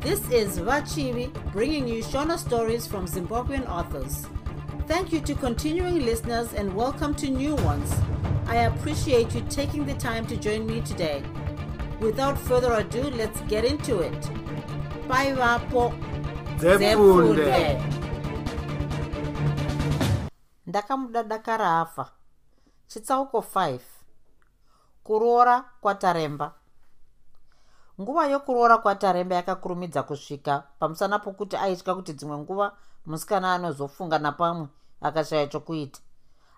This is Vachivi bringing you Shona stories from Zimbabwean authors. Thank you to continuing listeners and welcome to new ones. I appreciate you taking the time to join me today. Without further ado, let's get into it. Bye, Vapo. dzepfunde ndakamuda dakara afa chitsauko 5 kuroora kwataremba nguva yokuroora kwataremba yakakurumidza kusvika pamusana pokuti aitya kuti dzimwe nguva musikana anozofunga napamwe akashaya chokuita.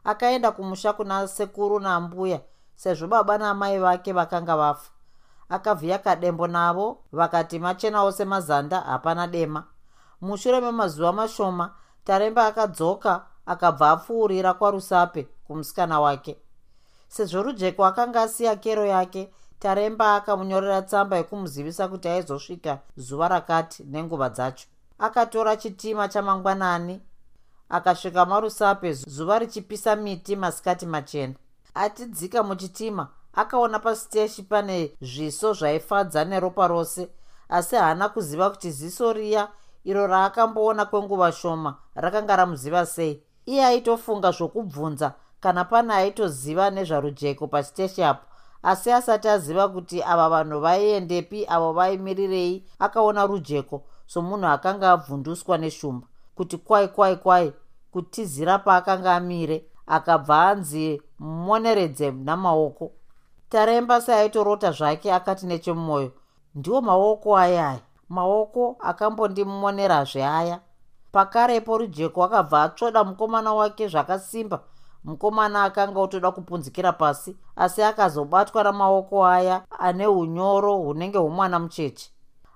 Akaenda kumusha kuna sekuru nambuya sezvo baba namai vake vakanga vafa. Akavhiya kadembo navo vakati machenawo semazanda hapana dema. Mushure memazuva mashoma taremba akadzoka akabva apfuurira kwarusape kumusikana wake. Sezvo rujeko akanga asiya kero yake taremba akamunyorera tsamba yekumuzivisa kuti aizosvika zuva rakati nenguva dzacho. Akatora chitima chamangwanani akasvika marusape zuva richipisa miti masikati machena. Atidzika muchitima akaona pasiteshi pane zviso zvaifadza neropa rose asi haana kuziva kuti ziso riya iro raakamboona kwenguva shoma rakanga ramuziva sei. Iye aitofunga zvokubvunza kana pane aitoziva nezvarujeko pachiteshi apo asi asati aziva kuti ava vanhu vaiendepi avo vaimirirei akaona rujeko somunhu akanga abvunduswa neshumba kuti kwai kwai kwai kutizira paakanga amire akabva anzi moneredze namaoko. Taremba seaitorota zvake akati nechemumwoyo ndiwo maoko ayaya maoko akambondimonera aya pakarepo rujeko akabva atsvoda mukomana wake zvakasimba mukomana akanga otoda kupunzikira pasi asi akazobatwa namaoko aya ane unyoro hunenge hwomwana mucheche.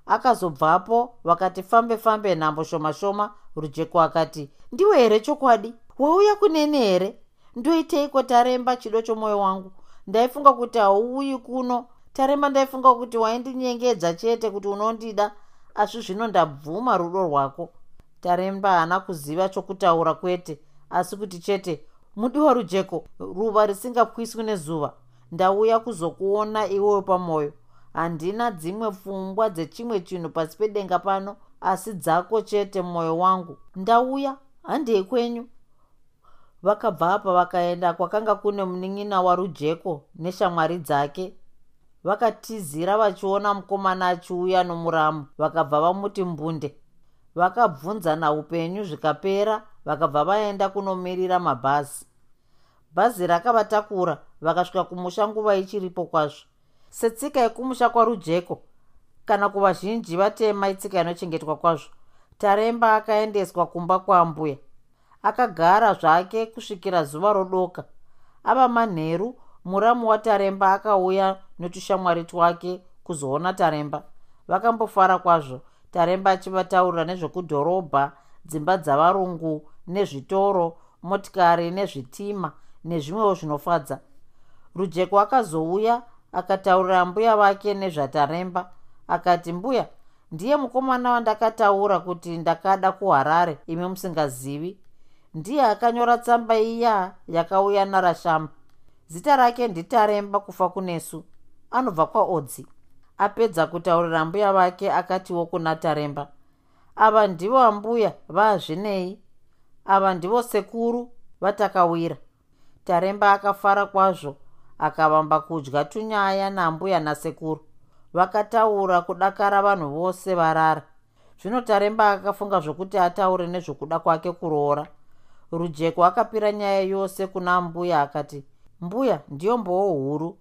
Akazobvapo vakati fambe fambe nhambo shoma shoma rujeko akati ndiwe here chokwadi? Wauya kunene here? Ndoiteiko taremba chido chomwoyo wangu? Ndaifunga kuti hauuyi kuno. Taremba ndaifunga kuti waindinyengedza chete kuti unondida. Asi zvino ndabvuma rudo rwako. Taremba haana kuziva chokutaura kwete asi kuti chete mudiwa rujeko ruva risingapwiswi nezuva. Ndauya kuzokuona iwewo pamwoyo handina dzimwe pfungwa dzechimwe chinhu pasi pedenga pano asi dzako chete mwoyo wangu. Ndauya handei kwenyu. Vakabva apa vakaenda kwakanga kune munin'ina warujeko neshamwari dzake. Vakatizira vachiona mukomana achiuya nomuramu. Vakabva vamuti mbunde. Vakabvunzana upenyu zvikapera vakabva vaenda kunomirira mabhazi. Bhazi rakavatakura vakasvika kumusha nguva ichiripo kwazvo. Setsika yekumusha kwarujeko kana kuvazhinji vatema itsika inochengetwa kwazvo taremba akaendeswa kumba kwambuya akagara zvake kusvikira zuva rodoka. Ava manheru muramu wataremba akauya netushamwari twake kuzoona taremba. Vakambofara kwazvo taremba achivataurira nezvekudhorobha dzimba dzavarungu nezvitoro motikari nezvitima nezvimwewo zvinofadza. Rujeko akazouya akataurira mbuya vake nezvataremba akati mbuya ndiye mukomana wandakataura kuti ndakada kuharare imi musingazivi. Ndiye akanyora tsamba iya yakauya narashama. Zita rake nditaremba kufa kunesu anobva kwaodzi. Apedza kutaurira mbuya vake akatiwo kuna taremba ava ndivo ambuya vaazvinei ava ndivo sekuru vatakawira. Taremba akafara kwazvo akavamba kudya tunyaya nambuya nasekuru. Vakataura kudakara vanhu vose varara. Zvino taremba akafunga zvokuti ataure nezvokuda kwake kuroora. Rujeko akapira nyaya yose kuna mbuya akati mbuya ndiyo mboo huru.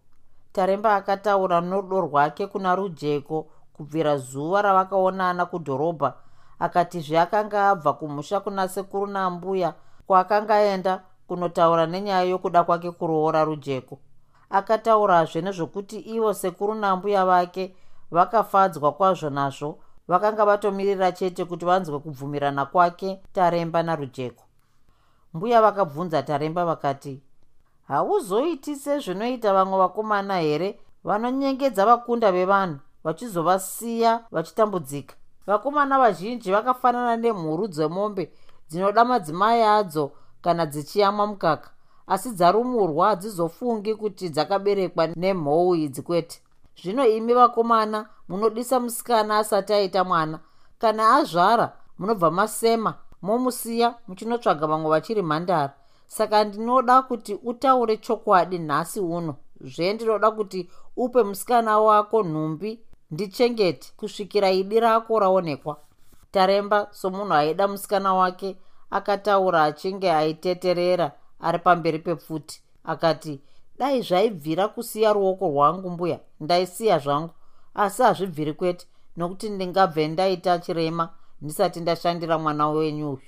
Taremba akataura norudo rwake kuna rujeko kubvira zuva ravakaonana kudhorobha akatizve akanga abva kumusha kuna sekuru nambuya kwaakanga aenda kunotaura nenyaya yokuda kwake kuroora rujeko. Akataurazve nezvokuti ivo sekuru nambuya vake vakafadzwa kwazvo nazvo vakanga vatomirira chete kuti vanzwe kubvumirana kwake taremba narujeko. Mbuya vakabvunza taremba vakati hauzoiti sezvinoita vamwe vakomana here vanonyengedza vakunda vevanhu vachizovasiya vachitambudzika vakomana vazhinji vakafanana nemhuru dzemombe dzinoda madzimai adzo kana dzichiyamwa mukaka asi dzarumurwa hadzizofungi kuti dzakaberekwa nemhou idzi kwete. Zvino imi vakomana munodisa musikana asati aita mwana kana azvara munobva masema momusiya muchinotsvaga vamwe vachiri mhandara. Saka ndinoda kuti utaure chokwadi nhasi uno. Zvendinoda kuti upe musikana wako nhumbi ndichengeti kusvikira idi rako raonekwa. Taremba somunhu aida musikana wake akataura achinge aiteterera ari pamberi pepfuti. Akati dai zvaibvira kusiya ruoko rwangu mbuya ndaisiya zvangu. Asi hazvibviri kwete nokuti ndingabve ndaita chirema ndisati ndashandira mwana wenyu uyu.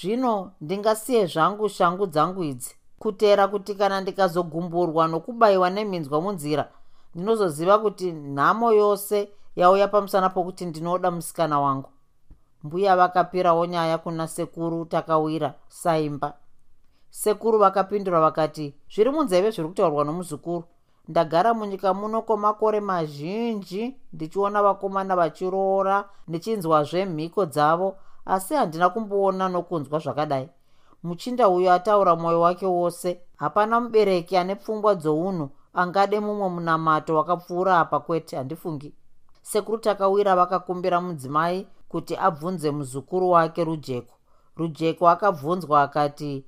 Zvino ndingasiye zvangu shangu dzangu idzi kutera kuti kana ndikazogumburwa nokubayiwa neminzwa munzira ndinozoziva kuti nhamo yose yauya pamusana pokuti ndinoda musikana wangu. Mbuya vakapirawo nyaya kuna sekuru takawira saimba. Sekuru vakapindura vakati zviri munzeve zviri kutaurwa nomuzukuru. Ndagara munyika muno kwemakore mazhinji ndichiona vakomana vachiroora ndichinzwazve mhiko dzavo asi handina kumboona nokunzwa zvakadai. Muchinda uyo ataura mwoyo wake wose hapana mubereki ane pfungwa dzounhu angade mumwe munamato wakapfuura apa kwete handifungi. Sekuru takawira vakakumbira mudzimai kuti abvunze muzukuru wake rujeko. Rujeko akabvunzwa akati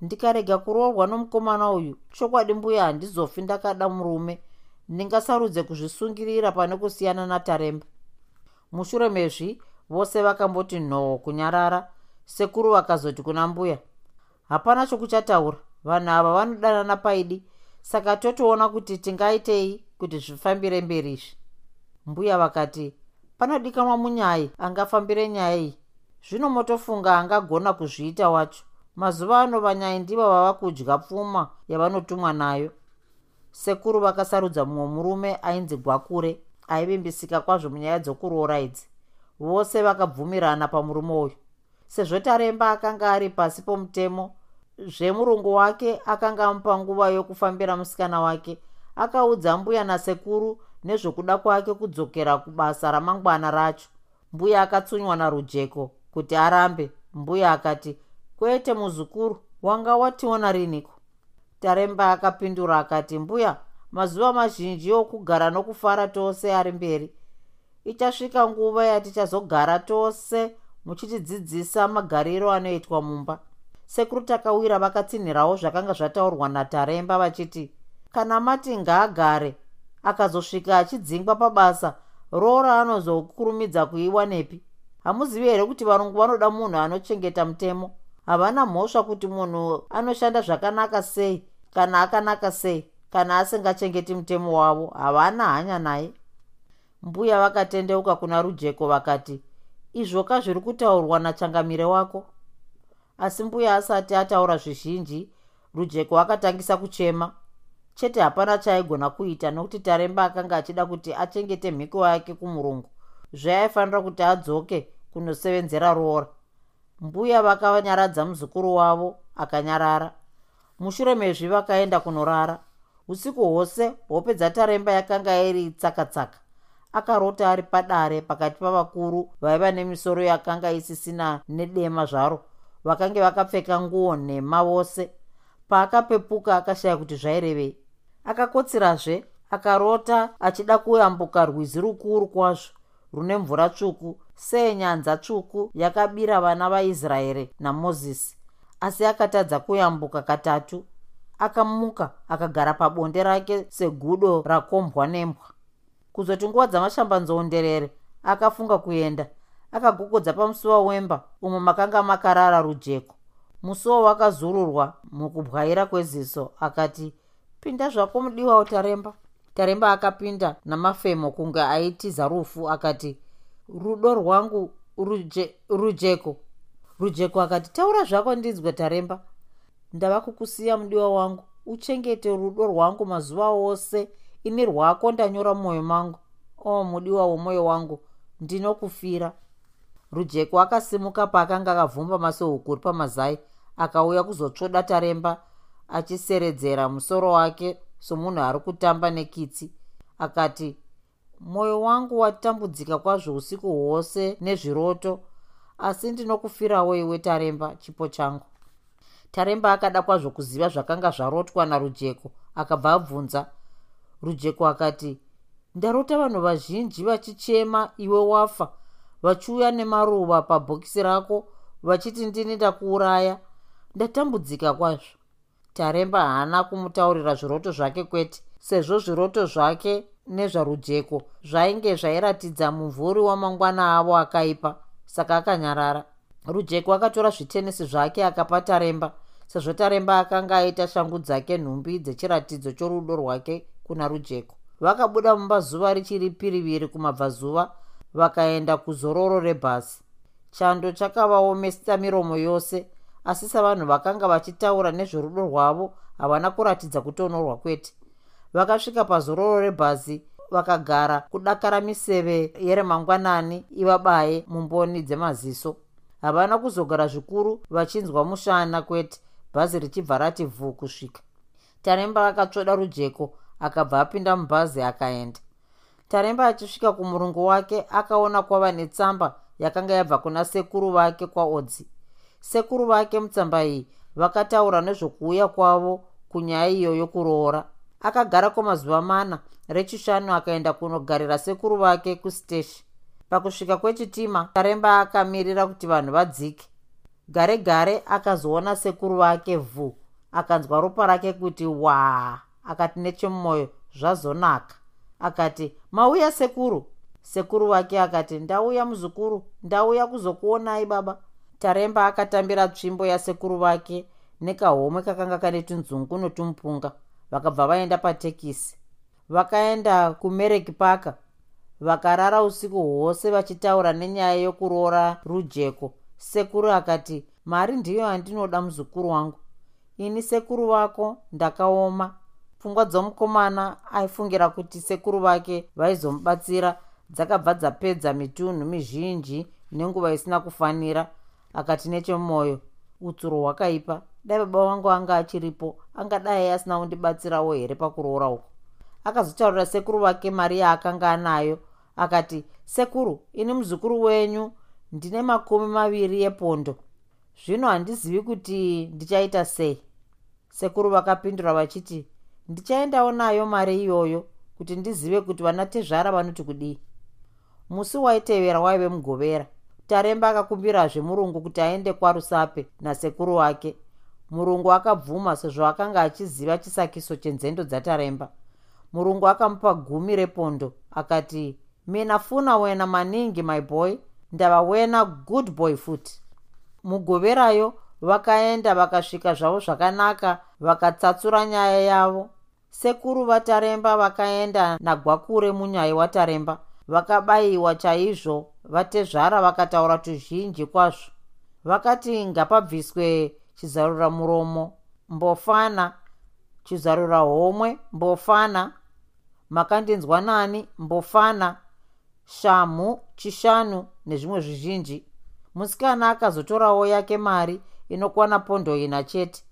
ndikarega kuroorwa nomukomana uyu. Chokwadi mbuya handizofi ndakada murume. Ndingasarudze kuzvisungirira pane kusiyana nataremba. Mushure mezvi vose vakamboti nhoo kunyarara. Sekuru vakazoti kuna mbuya hapana chokuchataura. Vanhu ava vanodanana paidi saka totoona kuti tingaitei kuti zvifambire mberi izvi. Mbuya vakati panodikanwa munyai angafambire nyaya iyi zvino motofunga angagona kuzviita wacho. Mazuva ano vanyai ndivo vava kudya pfuma yavanotumwa nayo. Sekuru vakasarudza mumwe murume ainzi gwakure aivimbisika kwazvo munyaya dzokuroora idzi. Vose vakabvumirana pamurume uyu. Sezvo taremba akanga ari pasi pomutemo zvemurungu wake akanga amupa nguva yokufambira musikana wake. Akaudza mbuya nasekuru nezvokuda kwake kudzokera kubasa ramangwana racho. Mbuya akatsunywa narujeko kuti arambe. Mbuya akati kwete muzukuru wanga wationa riniko taremba akapindura akati mbuya mazuva mazhinji okugara nokufara tose ari mberi. Ichasvika nguva yatichazogara tose muchitidzidzisa magariro anoitwa mumba sekuru takawira vakatsinhirawo zvakanga zvataurwa nataremba vachiti kana mati ngaagare akazosvika achidzingwa pabasa roora anozokurumidza kuiwa nepi? Hamuzivi here kuti varungu vanoda munhu anochengeta mutemo? Havana mhosva kuti munhu anoshanda zvakanaka sei kana akanaka sei kana asingachengeti mutemo wavo? Havana hanya naye. Mbuya vakatendeuka kuna rujeko vakati izvoka zviri kutaurwa nachangamire wako asi mbuya asati ataura zvizhinji rujeko akatangisa kuchema. Chete hapana chaaigona kuita nokuti taremba akanga achida kuti achengete mhiko yake kumurungu zvaaifanira kuti adzoke kunosevenzera roora mbuya vakanyaradza muzukuru wavo akanyarara. Mushure mezvi vakaenda kunorara. Usiku hwose hope dzataremba yakanga iri tsakatsaka. Akarota ari padare pakati pavakuru vaiva nemisoro yakanga isisina nedema zvaro vakange vakapfeka nguo nhema vose. Paakapepuka akashaya kuti zvairevei akakotsirazve akarota achida kuyambuka rwizi rukuru kwazvo rune mvura tsvuku senyanza tsvuku yakabira vana vaisraeri namozisi. Asi akatadza kuyambuka katatu akamuka akagara pabonde rake segudo rakombwa nembwa. Kuzoti nguva dzamashambanzonderere akafunga kuenda akagogodza pamusuwa wemba umo makanga makarara rujeko. Musuwo wakazururwa mukubwaira kweziso akati pinda zvako mudiwa utaremba. Taremba akapinda namafemo kunge aitiza rufu akati rudo rwangu ruje, rujeko. Rujeko akati taura zvako ndinzwe taremba. Ndava kukusiya mudiwa wangu. Uchengete rudo rwangu mazuva ose ini rwako ndanyora mumwoyo mangu. O mudiwa womwoyo wangu ndinokufira rujeko akasimuka paakanga akavhumba masehukuri pamazai akauya kuzotsvoda taremba achiseredzera musoro wake somunhu ari kutamba nekitsi. Akati mwoyo wangu watambudzika kwazvo usiku hwose nezviroto asi ndinokufirawo iwe taremba chipo changu. Taremba akada kwazvo kuziva zvakanga zvarotwa narujeko akabva abvunza. Rujeko akati ndarota vanhu vazhinji vachichema iwe wafa vachiuya nemaruva pabhokisi rako vachiti ndini ndakuuraya. Ndatambudzika kwazvo. Taremba haana kumutaurira zviroto zvake kwete sezvo zviroto zvake nezvarujeko zvainge zvairatidza muvhuri wamangwana avo akaipa saka akanyarara. Rujeko akatora zvitenesi zvake akapa taremba sezvo taremba akanga aita shangu dzake nhumbi dzechiratidzo chorudo rwake kuna rujeko. Vakabuda mumba zuva richiri piriviri kumabvazuva vakaenda kuzororo rebhasi. Chando chakavaomesa miromo yose asi savanhu vakanga vachitaura nezverudo rwavo havana kuratidza kutonorwa kwete. Vakasvika pazororo rebhazi vakagara kudakara miseve yeremangwanani ivabaye mumboni dzemaziso. Havana kuzogara zvikuru vachinzwa mushana kwete bhazi richibva rati vhu kusvika. Taremba akatsvoda rujeko akabva apinda mubhazi akaenda taremba achisvika kumurungu wake akaona kwava netsamba yakanga yabva kuna sekuru vake kwaodzi. Sekuru vake mutsamba iyi vakataura nezvokuuya kwavo kunyaya iyo yokuroora akagara kwamazuva mana rechishanu akaenda kunogarira sekuru vake kusteshi pakusvika kwechitima taremba akamirira kuti vanhu vadzike. Gare gare akazoona sekuru vake vhu. Akanzwa ropa rake kuti waa akati nechemumwoyo zvazonaka akati mauya sekuru. Sekuru vake akati ndauya muzukuru ndauya kuzokuonai baba. Taremba akatambira tsvimbo yasekuru vake nekahomwe kakanga kane tunzungu notumupunga vakabva vaenda patekisi. Vakaenda kumereki paka vakarara usiku hwose vachitaura nenyaya yokuroora rujeko. Sekuru akati mari ndiyo yandinoda muzukuru wangu. Ini sekuru vako ndakaoma pfungwa dzomukomana aifungira kuti sekuru vake vaizomubatsira dzakabva dzapedza mitunhu mizhinji nenguva isina kufanira. Akati nechemwoyo utsuro hwakaipa. Dai baba vangu anga achiripo angadai asina kundibatsirawo here pakuroora uko akazotaurira sekuru vake mari yaakanga anayo. Akati sekuru ini muzukuru wenyu ndine makumi maviri epondo. Zvino handizivi kuti ndichaita sei? Sekuru vakapindura vachiti ndichaendawo nayo mari iyoyo kuti ndizive kuti vana tezvara vanoti kudii. Musi waitevera waive mugovera. Taremba akakumbirazve murungu kuti aende kwarusape nasekuru wake. Murungu akabvuma sezvo akanga achiziva chisakiso chenzendo dzataremba. Murungu akamupa gumi repondo akati mina funa wena maningi my boy. Ndava wena good boy futi mugoverayo vakaenda vakasvika zvavo zvakanaka vakatsatsura nyaya yavo sekuru vataremba vakaenda nagwakure munyaya wataremba. Vakabayiwa chaizvo vatezvara vakataura tuzhinji kwazvo. Vakati ngapabviswe chizarura muromo mbofana. Chizarura homwe mbofana. Makandinzwa nani mbofana. Shamhu chishanu nezvimwe zvizhinji. Musikana akazotorawo yake mari inokwana pondo ina chete.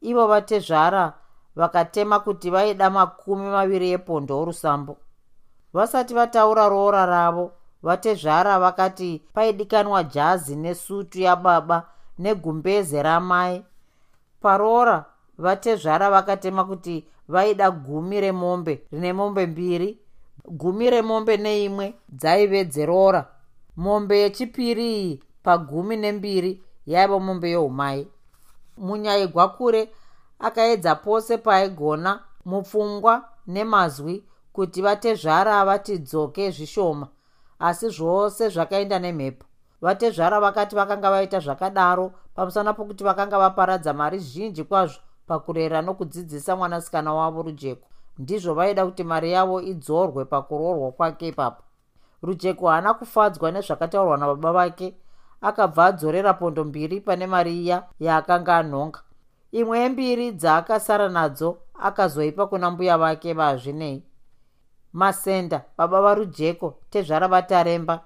Ivo vatezvara vakatema kuti vaida makumi maviri epondo orusambo. Vasati vataura roora ravo vatezvara vakati paidikanwa jazi nesutu yababa negumbeze ramai. Paroora vatezvara vakatema kuti vaida gumi remombe rine mombe mbiri gumi remombe neimwe dzaive dzeroora mombe yechipiri iyi pagumi nembiri yaiva mombe yeumai munyaigwakure akaedza pose paaigona mupfungwa nemazwi kuti vatezvara vatidzoke zvishoma asi zvose zvakaenda nemhepo. Vatezvara vakati vakanga vaita zvakadaro pamusana pokuti vakanga vaparadza mari zhinji kwazvo pakurera nokudzidzisa mwanasikana wavo rujeko. Ndizvo vaida kuti mari yavo idzorwe pakuroorwa kwake ipapo. Rujeko haana kufadzwa nezvakataurwa nababa vake akabva adzorera pondo mbiri pane mari iya yaakanga anhonga imwe yembiri dzaakasara nadzo akazoipa kuna mbuya vake vazvinei. Masenda baba varujeko tezvara vataremba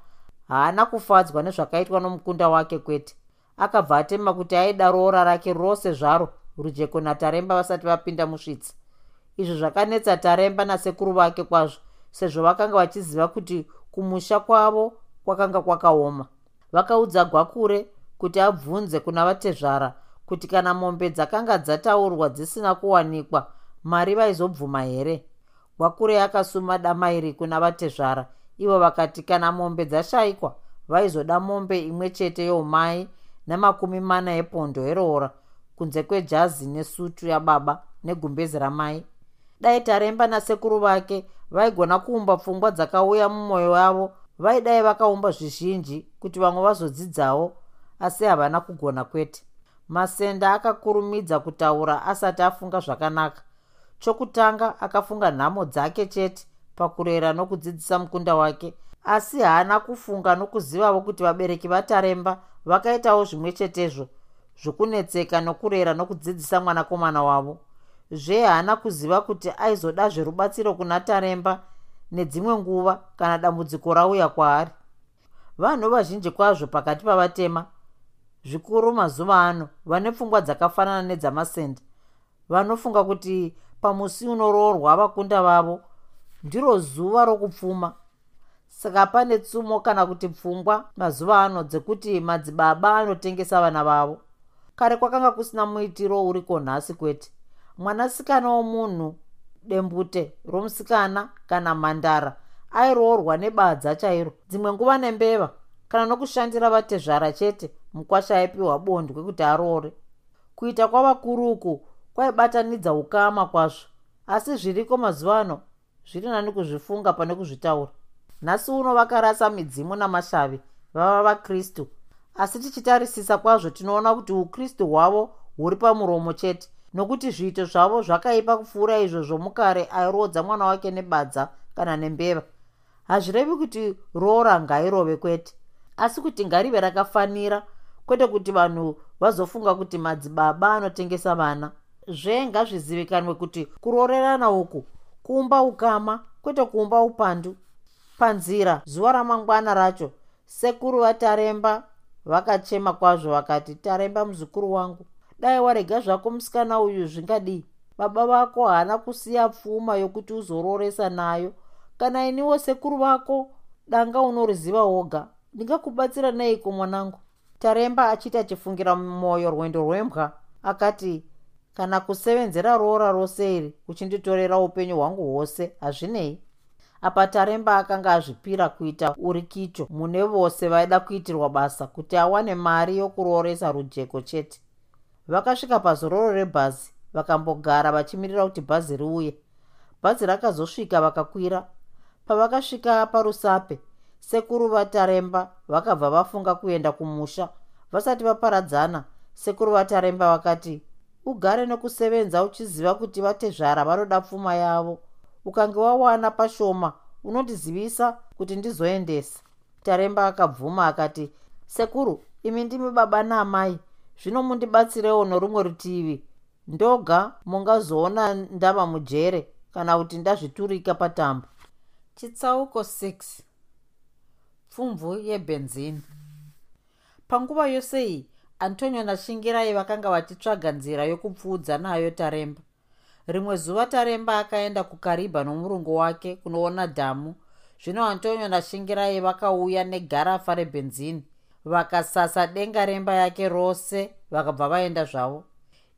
haana kufadzwa nezvakaitwa nomukunda wake kwete. Akabva atema kuti aida roora rake rose zvaro rujeko nataremba vasati vapinda musvitsi. Izvo zvakanetsa taremba nasekuru vake kwazvo sezvo vakanga vachiziva kuti kumusha kwavo kwakanga kwakaoma. Vakaudza gwakure kuti abvunze kuna vatezvara kuti kana mombe dzakanga dzataurwa dzisina kuwanikwa mari vaizobvuma here? Wakurei akasuma damairi kuna vatezvara. Ivo vakati kana mombe dzashayikwa vaizoda mombe imwe chete youmai nemakumi mana epondo eroora kunze kwejazi nesutu yababa negumbezi ramai. Dai taremba nasekuru vake vaigona kuumba pfungwa dzakauya mumwoyo yavo vaidai vakaumba zvizhinji kuti vamwe vazodzidzawo asi havana kugona kwete masenda akakurumidza kutaura asati afunga zvakanaka. Chokutanga akafunga nhamo dzake chete pakurera nokudzidzisa mukunda wake. Asi haana kufunga nokuzivavo kuti vabereki vataremba vakaitawo zvimwe chetezvo zvokunetseka nokurera nokudzidzisa mwanakomana wavo. Zve haana kuziva kuti aizoda zverubatsiro kuna taremba nedzimwe nguva kana dambudziko rauya kwaari. Vanhu vazhinji kwazvo pakati pavatema zvikuru mazuva ano vane pfungwa dzakafanana nedzamasenda vanofunga kuti pamusi unoroorwa vakunda vavo ndiro zuva rokupfuma. Saka pane tsumo kana kuti pfungwa mazuva ano dzekuti madzibaba anotengesa vana vavo. Kare kwakanga kusina muitiro uriko nhasi kwete. Mwanasikana womunhu dembute romusikana kana mhandara airoorwa nebadza chairo. Dzimwe nguva nembeva kana nokushandira vatezvara chete mukwasha aipiwa bondwe kuti aroore kuita kwavakuruku kwaibatanidza ukama kwazvo asi zviriko mazuva ano? Zviri nani kuzvifunga pane kuzvitaura. Nhasi uno vakarasa midzimu namashavi vava vakristu. Asi tichitarisisa kwazvo tinoona kuti ukristu hwavo huri pamuromo chete nokuti zviito zvavo zvakaipa kupfuura izvo zvomukare airodza mwana wake nebadza kana nembeva. Hazvirevi kuti roora ngairove kwete asi kuti ngarive rakafanira kwete kuti vanhu vazofunga kuti madzibaba anotengesa vana. Zvenga zvizivikanwe kuti kurorerana uku kuumba ukama kwete kuumba upandu. Panzira zuva ramangwana racho sekuru vataremba vakachema kwazvo vakati taremba muzukuru wangu dai warega zvako musikana uyu zvingadii baba vako haana kusiya pfuma yokuti uzororesa nayo. Kana iniwo sekuru vako danga unoriziva woga ndingakubatsira neiko mwanangu? Taremba achiti achifungira mumwoyo rwendo rwembwa akati kana kusevenzera roora rose iri uchinditorera upenyu hwangu hwose hazvinei? Apa taremba akanga azvipira kuita urikicho mune vose vaida kuitirwa basa kuti awane mari yokurooresa rujeko chete. Vakasvika pazororo rebhazi vakambogara vachimirira kuti bhazi riuye. Bhazi rakazosvika vakakwira. Pavakasvika parusape sekuru vataremba vakabva vafunga kuenda kumusha. Vasati vaparadzana sekuru vataremba vakati ugare nokusevenza uchiziva kuti vatezvara vanoda pfuma yavo. Ukange wawana pashoma unondizivisa kuti ndizoendesa. Taremba akabvuma akati sekuru imi ndimi baba naamai zvino mundibatsirewo norumwe rutivi. Ndoga mungazoona ndava mujere kana kuti ndazviturika patambo. Chitsauko 6 pfumvu yebenzini panguva yose iyi antonio nashingirai vakanga vachitsvaga nzira yokupfuudza nayo taremba. Rimwe zuva taremba akaenda kukaribha nomurungu wake kunoona dhamu. Zvino antonio nashingirai vakauya negarafa rebenzini vakasasa denga remba yake rose vakabva vaenda zvavo.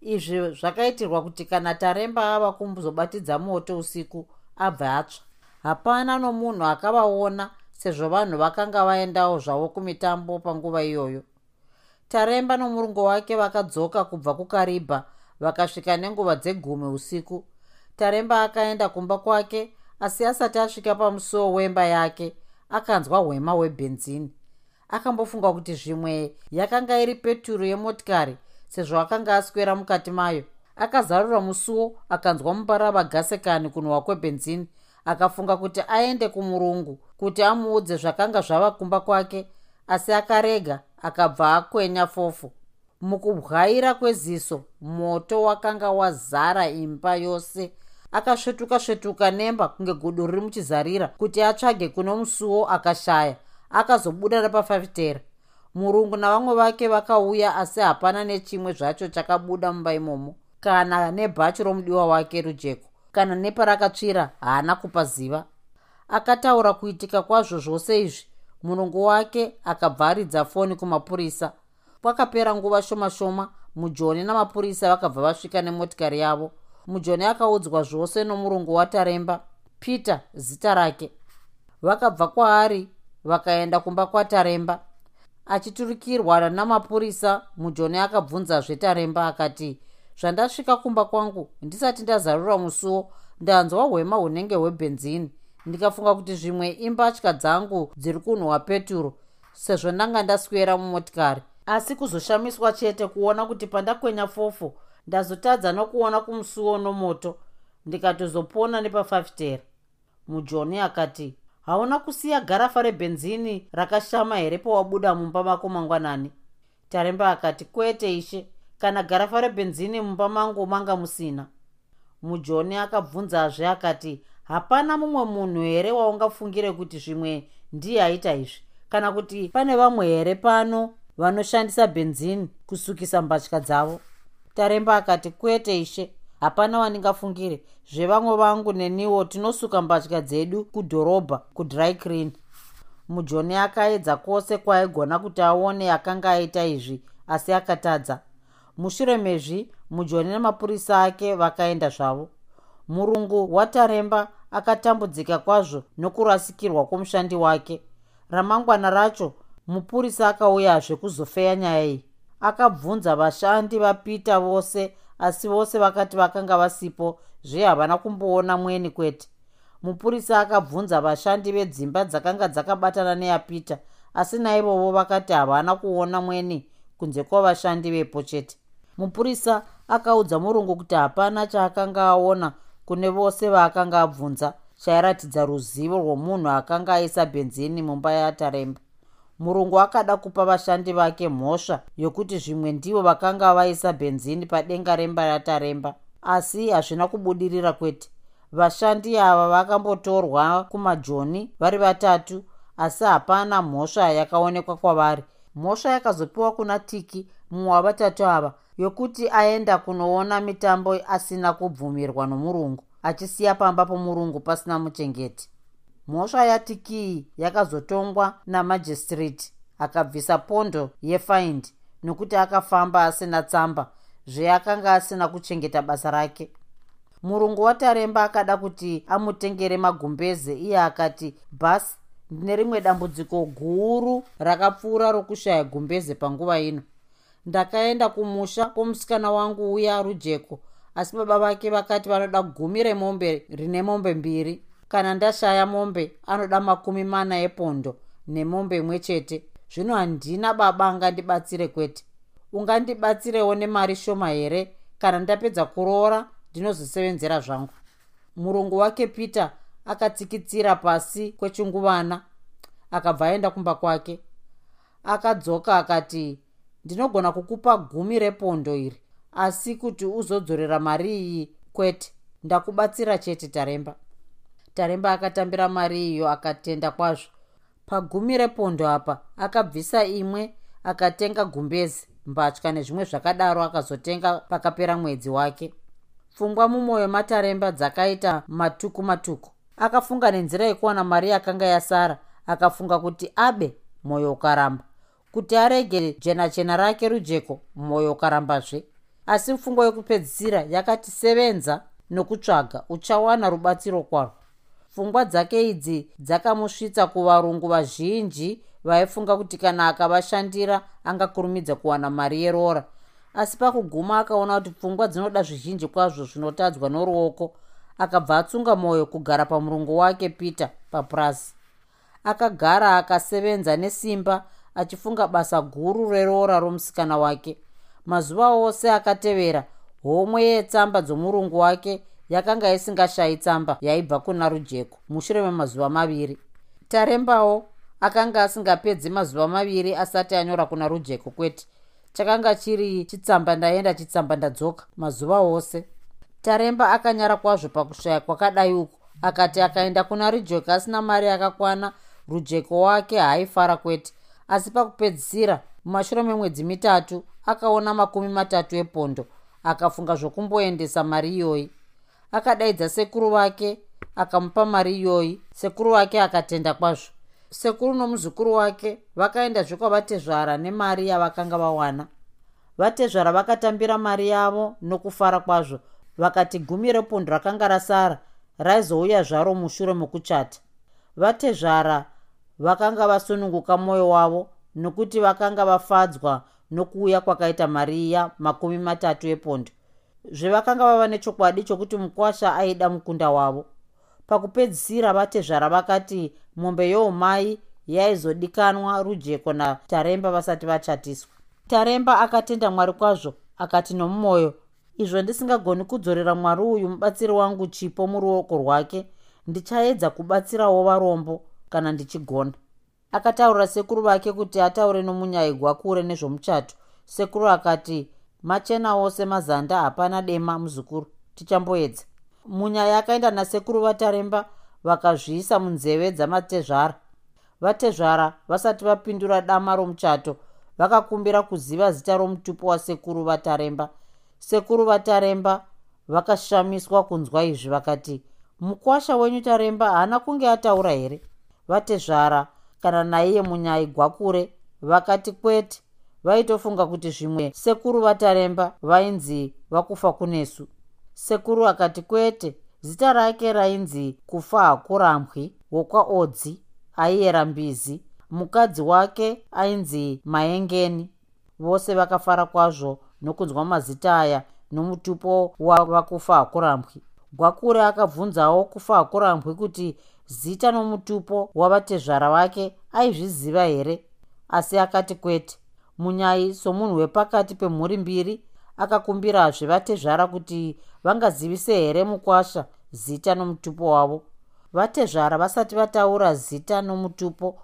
Izvi zvakaitirwa kuti kana taremba ava kumzobatidza moto usiku abve atsva. Hapana nomunhu akavaona sezvo vanhu vakanga vaendawo zvavo kumitambo panguva iyoyo. Taremba nomurungu wake vakadzoka kubva kukaribha vakasvika nenguva dzegumi usiku. Taremba akaenda kumba kwake asi asati asvika pamusuwo wemba yake akanzwa hwema hwebhenzini. Akambofunga kuti zvimwe yakanga iri peturu yemotikari sezvo akanga aswera mukati mayo. Akazarura musuwo akanzwa mubarava gasekani kunhuhwa kwebhenzini akafunga kuti aende kumurungu kuti amuudze zvakanga zvava kumba kwake asi akarega akabva akwenya fofo. Mukubwaira kweziso moto wakanga wazara imba yose. Akasvetuka svetuka nemba kunge gudu riri muchizarira kuti atsvage kuno musuwo akashaya akazobuda napafafitera. Murungu navamwe vake vakauya asi hapana nechimwe zvacho chakabuda mumba imomo kana nebhachi romudiwa wake rujeko kana neparakatsvira haana kupa ziva. Akataura kuitika kwazvo zvose izvi murungu wake akabva aridza foni kumapurisa. Kwakapera nguva shoma shoma mujoni namapurisa vakabva vasvika nemotikari yavo. Mujoni akaudzwa zvose nomurungu wataremba peter zita rake. Vakabva kwaari vakaenda kumba kwataremba. Achiturikirwa namapurisa mujoni akabvunzazve taremba akati zvandasvika kumba kwangu ndisati ndazarura musuwo ndanzwa hwema hunenge hwebhenzini. Ndikafunga kuti zvimwe imbatya dzangu dziri kunhwa peturo sezvo ndanga ndaswera mumotikari. Asi kuzoshamiswa chete kuona kuti pandakwenya fofo ndazotadza nokuona kumusuwo nomoto ndikatozopona nepafafitera. Mujoni akati hauna kusiya garafa rebhenzini rakashama here pawabuda mumba mako mangwanani? Taremba akati kwete ishe kana garafa rebhenzini mumba mangu manga musina. Mujoni akabvunzazve akati hapana mumwe munhu here waungafungire kuti zvimwe ndiye aita izvi? Kana kuti pane vamwe here pano vanoshandisa bhenzini kusukisa mbatya dzavo? Taremba akati kwete ishe hapana wandingafungire zvevamwe vangu neniwo tinosuka mbatya dzedu kudhorobha kudry clean. Mujoni akaedza kwose kwaaigona kuti aone akanga aita izvi asi akatadza mushure mezvi mujoni nemapurisa ake vakaenda zvavo. Murungu wataremba akatambudzika kwazvo nokurasikirwa kwomushandi wake. Ramangwana racho mupurisa akauyazve kuzofeya nyaya iyi. Akabvunza vashandi vapita vose asi vose vakati vakanga vasipo zve havana kumboona mweni kwete. Mupurisa akabvunza vashandi vedzimba dzakanga dzakabatana neyapita asi naivovo vakati havana kuona mweni kunze kwavashandi vepo chete mupurisa akaudza murungu kuti hapana chaakanga aona kune vose vaakanga abvunza chairatidza ruzivo rwomunhu akanga aisa bhenzini mumba yataremba murungu akada kupa vashandi vake mhosva yokuti zvimwe ndivo vakanga vaisa bhenzini padenga remba yataremba asi hazvina kubudirira kwete. Vashandi ava vakambotorwa kumajoni vari vatatu asi hapana mhosva yakaonekwa kwavari. Mhosva yakazopiwa kuna tiki mumwe wavatatu ava yokuti aenda kunoona mitambo asina kubvumirwa nomurungu achisiya pamba pomurungu pasina muchengeti. Mhosva yatikii yakazotongwa namajistreti akabvisa pondo yefind nokuti akafamba asina tsamba zveakanga asina kuchengeta basa rake. Murungu wataremba akada kuti amutengere magumbeze iye akati bhasi ndine rimwe dambudziko guru rakapfuura rokushaya gumbeze panguva ino ndakaenda kumusha kwomusikana wangu uya rujeko. Asi baba vake vakati vanoda gumi remombe rine mombe mbiri. Kana ndashaya mombe anoda makumi mana epondo nemombe imwe chete. Zvino handina baba ngandibatsire kwete. Ungandibatsirewo nemari shoma here? Kana ndapedza kuroora ndinozosevenzera zvangu. Murungu wake peter akatsikitsira pasi kwechinguvana akabva aenda kumba kwake. Akadzoka akati ndinogona kukupa gumi repondo iri asi kuti uzodzorera mari iyi kwete. Ndakubatsira chete taremba. Taremba akatambira mari iyo akatenda kwazvo. Pagumi repondo apa akabvisa imwe akatenga gumbezi mbatya nezvimwe zvakadaro akazotenga pakapera mwedzi wake. Pfungwa mumwoyo mataremba dzakaita matuku matuku akafunga nenzira yekuwana mari yakanga yasara akafunga kuti abe mwoyo ukaramba kuti arege jena chena rake rujeko mwoyo ukarambazve asi pfungwa yokupedzisira yakati sevenza nokutsvaga uchawana rubatsiro kwarwo pfungwa dzake idzi dzakamusvitsa kuvarungu vazhinji vaifunga kuti kana akavashandira angakurumidza kuwana mari yerora. Asi pakuguma akaona kuti pfungwa dzinoda zvizhinji kwazvo zvinotadzwa noruoko akabva atsunga mwoyo kugara pamurungu wake peter papurasi. Akagara akasevenza nesimba achifunga basa guru rerora romusikana wake. Mazuva ose akatevera homwe yetsamba dzomurungu wake yakanga isingashayi tsamba yaibva kuna rujeko mushure memazuva maviri. Tarembawo akanga asingapedzi mazuva maviri asati anyora kuna rujeko kwete. Chakanga chiri chitsamba ndaenda chitsamba ndadzoka mazuva ose. Taremba akanyara kwazvo pakushaya kwakadai uku. Akati akaenda kuna rujeko asina mari yakakwana rujeko wake haaifara kwete asi pakupedzisira mumashure memwedzi mitatu akaona makumi matatu epondo akafunga zvokumboendesa mari iyoyi. Akadaidza sekuru vake akamupa mari iyoyi. Sekuru vake akatenda kwazvo. Sekuru nomuzukuru wake vakaendazve kwavatezvara nemari yavakanga vawana. Vatezvara vakatambira mari yavo nokufara kwazvo. Vakati gumi repondo rakanga rasara raizouya zvaro mushure mokuchata. Vatezvara vakanga vasununguka mwoyo wavo nokuti vakanga vafadzwa nokuuya kwakaita mari iya makumi matatu epondo. Zvevakanga vava nechokwadi chokuti mukwasha aida mukunda wavo. Pakupedzisira vatezvara vakati mombe youmai yaizodikanwa rujeko nataremba vasati vachatiswa. Taremba akatenda mwari kwazvo akati nomumwoyo izvo ndisingagoni kudzorera mwari uyu mubatsiri wangu chipo muruoko rwake ndichaedza kubatsirawo varombo kana ndichigona. Akataurira sekuru vake kuti ataure nomunyaigwa kure nezvomuchato. Sekuru akati machena wose mazanda hapana dema muzukuru tichamboedza. Munyaya akaenda nasekuru vataremba vakazviisa munzeve dzamatezvara. Vatezvara vasati vapindura dama romuchato vakakumbira kuziva zita romutupo wasekuru vataremba. Sekuru vataremba vakashamiswa kunzwa izvi vakati mukwasha wenyu taremba haana kunge ataura here vatezvara kana naiye munyai gwakure vakati kwete. Vaitofunga kuti zvimwe sekuru vataremba vainzi vakufa kunesu. Sekuru akati kwete zita rake rainzi kufa hakurambwi wokwaodzi aiyera mbizi. Mukadzi wake ainzi maengeni. Vose vakafara kwazvo nokunzwa mazita aya nomutupo wavakufa hakurambwi gwakure akabvunzawo kufa hakurambwi kuti zita nomutupo wavatezvara vake aizviziva here? Asi akati kwete munyai somunhu wepakati pemhuri mbiri akakumbirazve vatezvara kuti vangazivise here mukwasha zita nomutupo wavo? Vatezvara vasati vataura zita nomutupo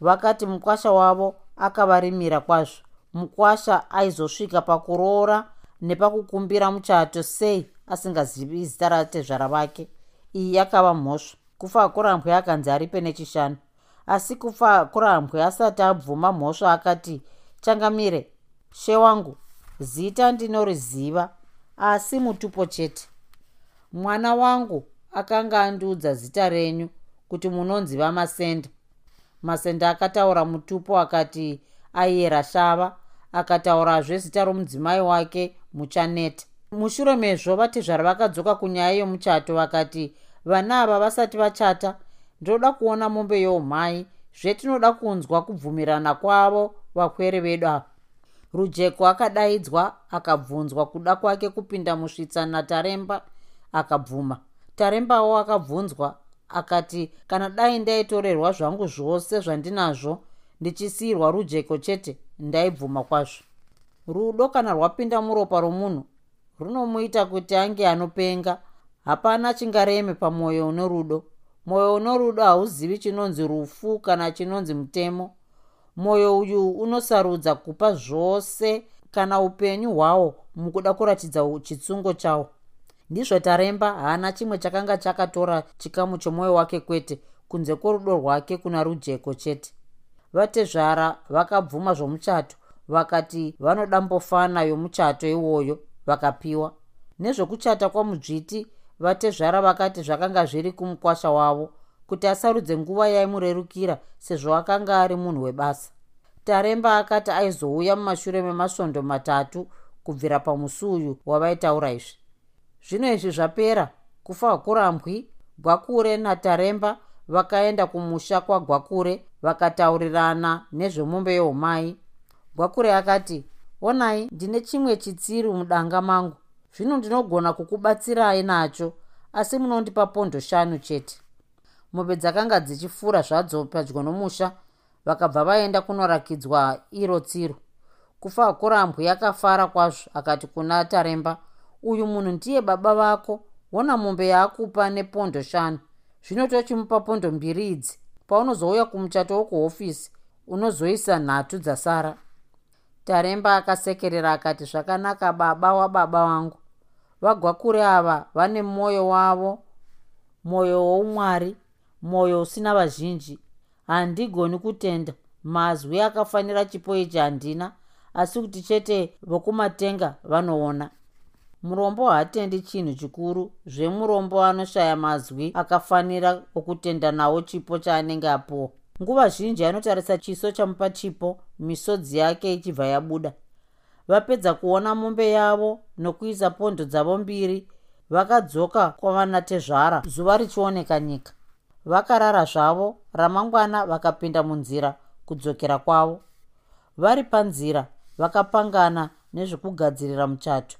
vakati mukwasha wavo akavarimira kwazvo. Mukwasha aizosvika pakuroora nepakukumbira muchato sei asingazivi zita ratezvara vake iyi yakava mhosva kufa akurambwe akanzi aripe nechishanu asi kufa akurambwe asati abvuma mhosva akati changamire she wangu zita ndinoriziva asi mutupo chete. Mwana wangu akanga andiudza zita renyu kuti munonzi vamasenda masenda. Akataura mutupo akati aiyera shava akataurazve zita romudzimai wake muchaneta. Mushure mezvo vatezvara vakadzoka kunyaya yomuchato vakati vana ava vasati vachata ndinoda kuona mombe youmhai zvetinoda kunzwa kubvumirana kwavo vakwere vedu ava. Rujeko akadaidzwa akabvunzwa kuda kwake kupinda musvitsa nataremba akabvuma. Tarembawo akabvunzwa akati kana dai ndaitorerwa zvangu zvose zvandinazvo ndichisiyirwa rujeko chete ndaibvuma kwazvo. Rudo kana rwapinda muropa romunhu runomuita kuti ange anopenga hapana chingareme pamwoyo une rudo mwoyo une rudo hauzivi chinonzi rufu kana chinonzi mutemo. Mwoyo uyu unosarudza kupa zvose kana upenyu hwawo mukuda kuratidza chitsungo chawo. Ndizvo taremba haana chimwe chakanga chakatora chikamu chomwoyo wake kwete kunze kworudo rwake kuna rujeko chete. Vatezvara vakabvuma zvomuchato vakati vanoda mbofana yomuchato iwoyo vakapiwa. Nezvokuchata kwamudzviti vatezvara vakati zvakanga zviri kumukwasha wavo kuti asarudze nguva yaimurerukira sezvo akanga ari munhu webasa. Taremba akati aizouya mumashure memasvondo matatu kubvira pamusuyu wavaitaura izvi zvino izvi zvapera kufa hakurambwi? Gwakure nataremba vakaenda kumusha kwagwakure vakataurirana nezvemombe yeumai gwakure akati onai ndine chimwe chitsiru mudanga mangu zvino ndinogona kukubatsirai nacho asi munondipa pondo shanu chete. Mombe dzakanga dzichifura zvadzo padyo nomusha vakabva vaenda kunorakidzwa iro tsiro. Kufa kurambwi akafara kwazvo akati kuna taremba uyu munhu ndiye baba vako ona mombe yaakupa nepondo shanu. Zvino tochimupa pondo mbiri idzi. Paunozouya kumuchato wokuhofisi unozoisa nhatu dzasara. Taremba akasekerera akati zvakanaka baba wababa vangu vagwakure ava vane mwoyo wavo mwoyo woumwari mwoyo usina vazhinji. Handigoni kutenda. Mazwi akafanira chipo ichi handina asi kuti chete vokumatenga vanoona. Murombo haatendi chinhu chikuru zvemurombo anoshaya mazwi akafanira okutenda nawo chipo chaanenge apuwa. Nguva zhinji anotarisa chiso chamupa chipo misodzi yake ichibva yabuda vapedza kuona mombe yavo nokuisa pondo dzavo mbiri vakadzoka kwavanatezvara zuva richioneka nyika. Vakarara zvavo ramangwana vakapinda munzira kudzokera kwavo. Vari panzira vakapangana nezvekugadzirira muchato.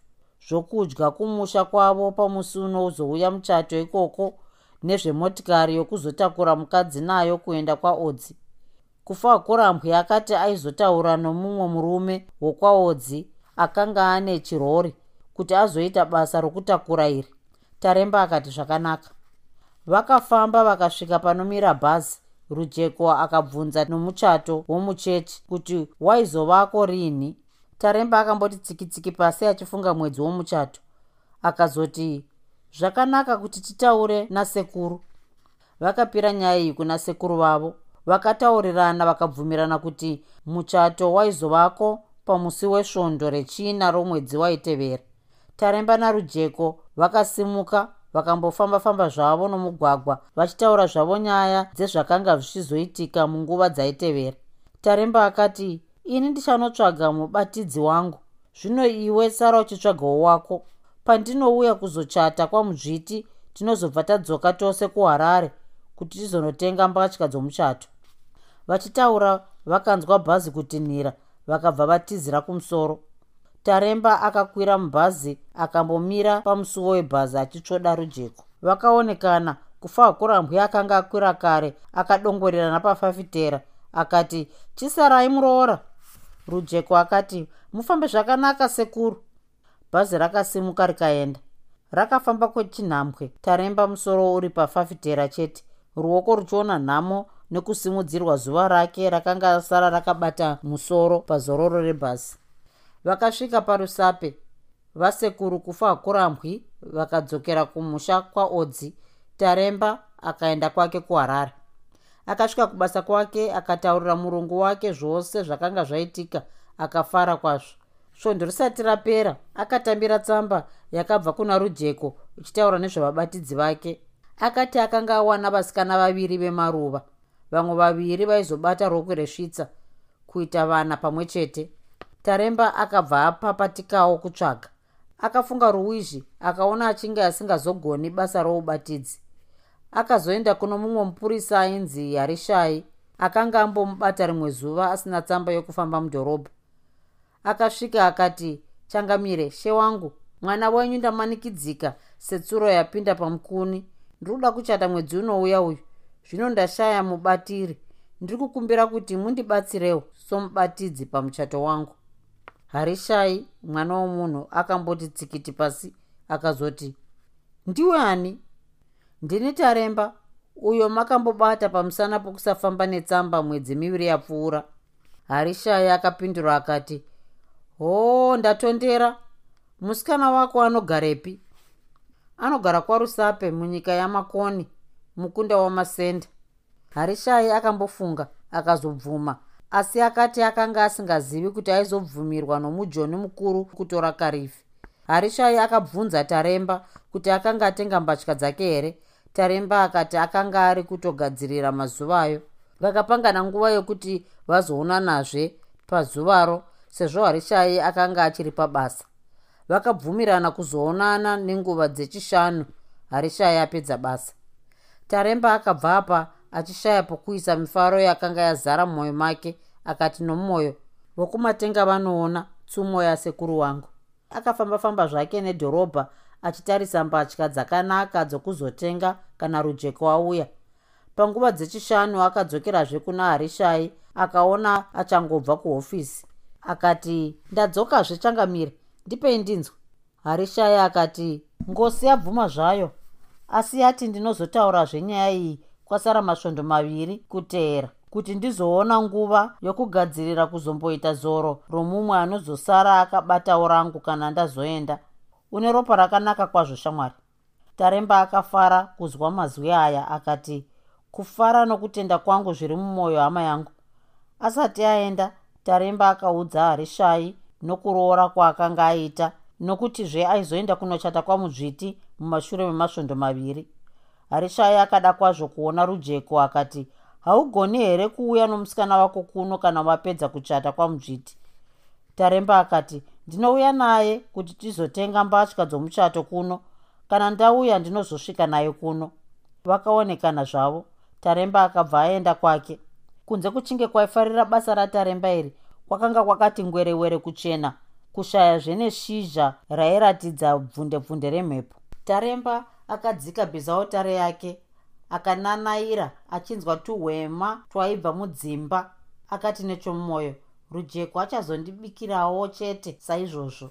Zvokudya kumusha kwavo pamusi unozouya muchato ikoko nezvemotikari yokuzotakura mukadzi nayo kuenda kwaodzi kufa kurambwi akati aizotaura nomumwe murume wokwaodzi akanga ane chirori kuti azoita basa rokutakura iri. Taremba akati zvakanaka. Vakafamba vakasvika panomira bhazi rujeko akabvunza nomuchato womuchechi kuti waizovako rini? Taremba akamboti tsikitsiki pasi achifunga mwedzi womuchato. Akazoti zvakanaka kuti titaure nasekuru. Vakapira nyaya iyi kuna sekuru vavo vakataurirana vakabvumirana kuti muchato waizovako pamusi wesvondo rechina romwedzi waitevera. Taremba narujeko vakasimuka vakambofamba-famba zvavo nomugwagwa vachitaura zvavo nyaya dzezvakanga zvichizoitika munguva dzaitevera. Taremba akati ini ndichanotsvaga mubatidzi wangu. Zvino iwe sara uchitsvagawo wako. Pandinouya kuzochata kwamuzviti tinozobva tadzoka tose kuharare kuti tizonotenga mbatya dzomuchato vachitaura vakanzwa bhazi kutinhira vakabva vatizira kumusoro. Taremba akakwira mubhazi akambomira pamusuwo webhazi achitsvoda rujeko. Vakaonekana kufa kurambwi akanga akwira kare akadongorerana pafafitera akati chisarai muroora. Rujeko akati mufambe zvakanaka sekuru. Bhazi rakasimuka rikaenda. Rakafamba kwechinhambwe. Taremba musoro uri pafafitera chete. Ruoko ruchiona nhamo nekusimudzirwa zuva rake rakanga asara rakabata musoro pazororo rebhasi. Vakasvika parusape vasekuru kufa hakurambwi vakadzokera kumusha kwaodzi taremba akaenda kwake kuharare. Akasvika kubasa kwake akataurira murungu wake zvose zvakanga zvaitika akafara kwazvo. Svondo risati rapera akatambira tsamba yakabva kuna rujeko uchitaura nezvevabatidzi vake. Akati akanga awana vasikana vaviri vemaruva vamwe vaviri vaizobata rokwe resvitsa kuita vana pamwe chete. Taremba akabva apapatikawo kutsvaga. Akafunga ruwizhi akaona achinge asingazogoni basa roubatidzi akazoenda kuno mumwe mupurisa ainzi harishai akanga ambomubata rimwe zuva asina tsamba yokufamba mudhorobha. Akasvika akati changamire she wangu mwana wenyu ndamanikidzika setsuro yapinda pamukuni. Ndiri kuda kuchata mwedzi unouya uyu zvino ndashaya mubatiri. Ndiri kukumbira kuti mundibatsirewo somubatidzi pamuchato wangu. Harishai mwana womunhu akamboti tsikiti pasi akazoti ndiwe ani? Ndini taremba uyo makambobata pamusana pokusafamba netsamba mwedzi miviri yapfuura. Harishai akapindura akati hoo ndatondera. Musikana wako anogarepi? Anogara kwarusape munyika yamakoni mukunda wamasenda harishai akambofunga akazobvuma. Asi akati akanga asingazivi kuti aizobvumirwa nomujoni mukuru kutora karifi. Harishai akabvunza taremba kuti akanga atenga mbatya dzake here. Taremba akati akanga ari kutogadzirira mazuvayo vakapangana nguva yokuti vazoonanazve pazuvaro sezvo harishai akanga achiri pabasa. Vakabvumirana kuzoonana nenguva dzechishanu. Harishai apedza basa taremba akabva apa achishaya pokuisa mifaro yakanga yazara mumwoyo make akati nomwoyo vokumatenga vanoona tsumo yasekuru wangu. Akafamba-famba zvake nedhorobha achitarisa mbatya dzakanaka dzokuzotenga kana rujeko auya. Panguva dzechishanu akadzokerazve kuna harishai akaona achangobva kuhofisi. Akati ndadzokazve changamire ndipei ndinzwa harishai akati ngosi yabvuma zvayo asi yati ndinozotaurazve nyaya iyi kwasara masvondo maviri kuteera kuti ndizoona nguva yokugadzirira kuzomboita zoro romumwe anozosara akabatawo rangu kana ndazoenda. Une ropa rakanaka kwazvo shamwari. Taremba akafara kuzwa mazwi aya akati kufara nokutenda kwangu zviri mumwoyo hama yangu. Asati aenda taremba akaudza harishai nokuroora kwaakanga aita nokutizve aizoenda kunochata kwamudzviti mumashure memasvondo maviri. Harishai akada kwazvo kuona rujeko akati haugoni here kuuya nomusikana wako kuno kana wapedza kuchata kwamudzviti taremba akati ndinouya naye kuti tizotenga mbatya dzomuchato kuno kana ndauya ndinozosvika naye kuno. Vakaonekana zvavo. Taremba akabva aenda kwake. Kunze kuchinge kwaifarira basa rataremba iri kwakanga kwakati ngwerewere kuchena kushayazve neshizha rairatidza bvunde bvunde remhepo. Taremba akadzika bhizautare yake akananaira achinzwa tuhwema twaibva mudzimba. Akati nechomumwoyo rujeko achazondibikirawo chete saizvozvo